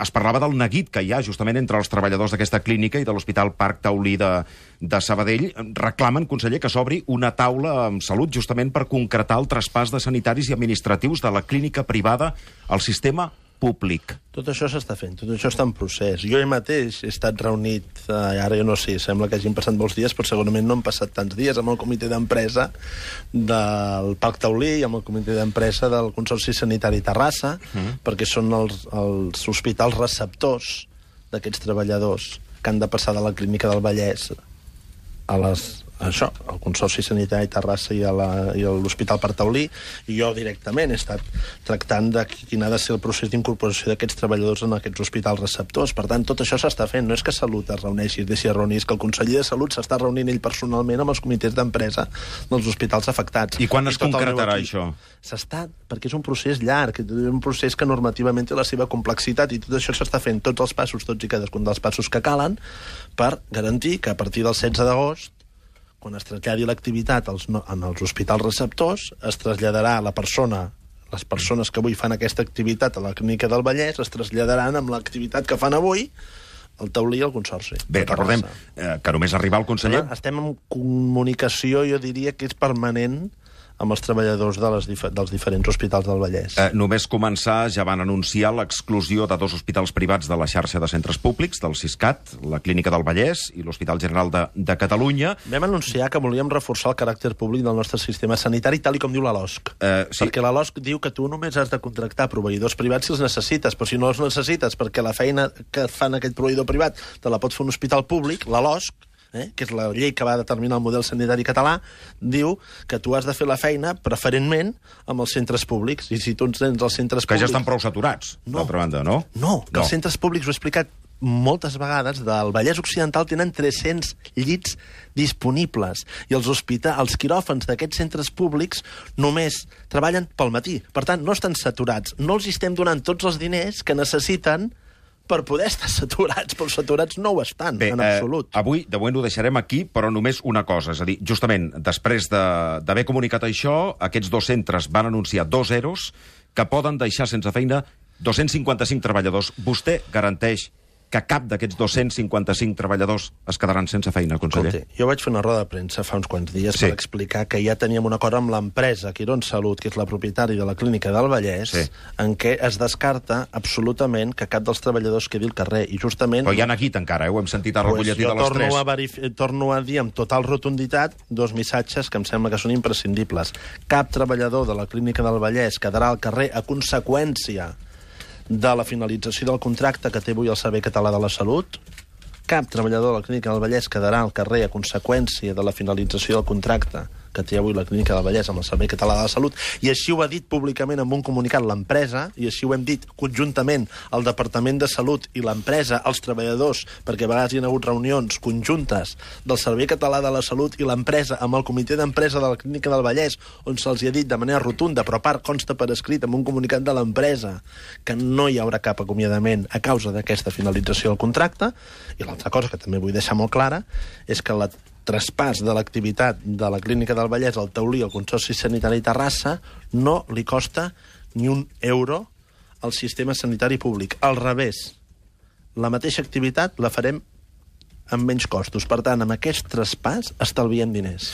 Es parlava del neguit que hi ha justament entre els treballadors d'aquesta clínica i de l'Hospital Parc Taulí de, de Sabadell. Reclamen, conseller, que s'obri una taula amb salut justament per concretar el traspàs de sanitaris i administratius de la clínica privada al sistema públic. Tot això s'està fent, tot això està en procés. Jo mateix he estat reunit, eh, ara jo no sé, sembla que hagin passat molts dies, però segurament no han passat tants dies, amb el comitè d'empresa del Parc Taulí i amb el comitè d'empresa del Consorci Sanitari Terrassa, mm. perquè són els, els hospitals receptors d'aquests treballadors que han de passar de la clínica del Vallès a les això, al Consorci Sanitari Terrassa i a l'Hospital Taulí, i jo directament he estat tractant de quin ha de ser el procés d'incorporació d'aquests treballadors en aquests hospitals receptors. Per tant, tot això s'està fent. No és que Salut es reuneixi, es deixi de reunir, és que el conseller de Salut s'està reunint ell personalment amb els comitès d'empresa dels hospitals afectats. I quan es I concretarà això? S'està, perquè és un procés llarg, és un procés que normativament té la seva complexitat i tot això s'està fent tots els passos, tots i cadascun dels passos que calen per garantir que a partir del 16 d'agost quan es traslladi l'activitat als, en els hospitals receptors, es traslladarà la persona les persones que avui fan aquesta activitat a la Clínica del Vallès es traslladaran amb l'activitat que fan avui el taulí i el consorci. Bé, recordem eh, que només arribar el conseller... Estem en comunicació, jo diria que és permanent, amb els treballadors de les dif dels diferents hospitals del Vallès. Eh, només començar, ja van anunciar l'exclusió de dos hospitals privats de la xarxa de centres públics, del CISCAT, la Clínica del Vallès i l'Hospital General de, de Catalunya. Vam anunciar que volíem reforçar el caràcter públic del nostre sistema sanitari, tal i com diu la LOSC. Eh, sí. Perquè la LOSC diu que tu només has de contractar proveïdors privats si els necessites, però si no els necessites perquè la feina que fan aquest proveïdor privat te la pot fer un hospital públic, la LOSC eh, que és la llei que va determinar el model sanitari català, diu que tu has de fer la feina preferentment amb els centres públics. I si tu tens els centres que públics... ja estan prou saturats, no. d'altra banda, no? No, que no. els centres públics, ho he explicat moltes vegades, del Vallès Occidental tenen 300 llits disponibles i els hospitals, els quiròfans d'aquests centres públics només treballen pel matí. Per tant, no estan saturats. No els estem donant tots els diners que necessiten per poder estar saturats, però saturats no ho estan, Bé, en absolut. Eh, avui, de moment, ho deixarem aquí, però només una cosa, és a dir, justament després d'haver de, comunicat això, aquests dos centres van anunciar dos eros que poden deixar sense feina 255 treballadors. Vostè garanteix que cap d'aquests 255 treballadors es quedaran sense feina, conseller? Escolti, jo vaig fer una roda de premsa fa uns quants dies sí. per explicar que ja teníem un acord amb l'empresa Quirón Salut, que és la propietària de la clínica del Vallès, sí. en què es descarta absolutament que cap dels treballadors quedi al carrer. I justament... Però hi ha neguit encara, eh? ho hem sentit a pues de les 3. A verif... torno a dir amb total rotunditat dos missatges que em sembla que són imprescindibles. Cap treballador de la clínica del Vallès quedarà al carrer a conseqüència de la finalització del contracte que té avui el Servei Català de la Salut. Cap treballador de la Clínica del Vallès quedarà al carrer a conseqüència de la finalització del contracte que té avui la Clínica del Vallès amb el Servei Català de la Salut, i així ho ha dit públicament amb un comunicat l'empresa, i així ho hem dit conjuntament el Departament de Salut i l'empresa, els treballadors, perquè a vegades hi ha hagut reunions conjuntes del Servei Català de la Salut i l'empresa amb el comitè d'empresa de la Clínica del Vallès, on se'ls ha dit de manera rotunda, però a part consta per escrit amb un comunicat de l'empresa, que no hi haurà cap acomiadament a causa d'aquesta finalització del contracte, i l'altra cosa que també vull deixar molt clara és que la traspàs de l'activitat de la Clínica del Vallès al Taulí al Consorci Sanitari Terrassa no li costa ni un euro al sistema sanitari públic. Al revés, la mateixa activitat la farem amb menys costos. Per tant, amb aquest traspàs estalviem diners.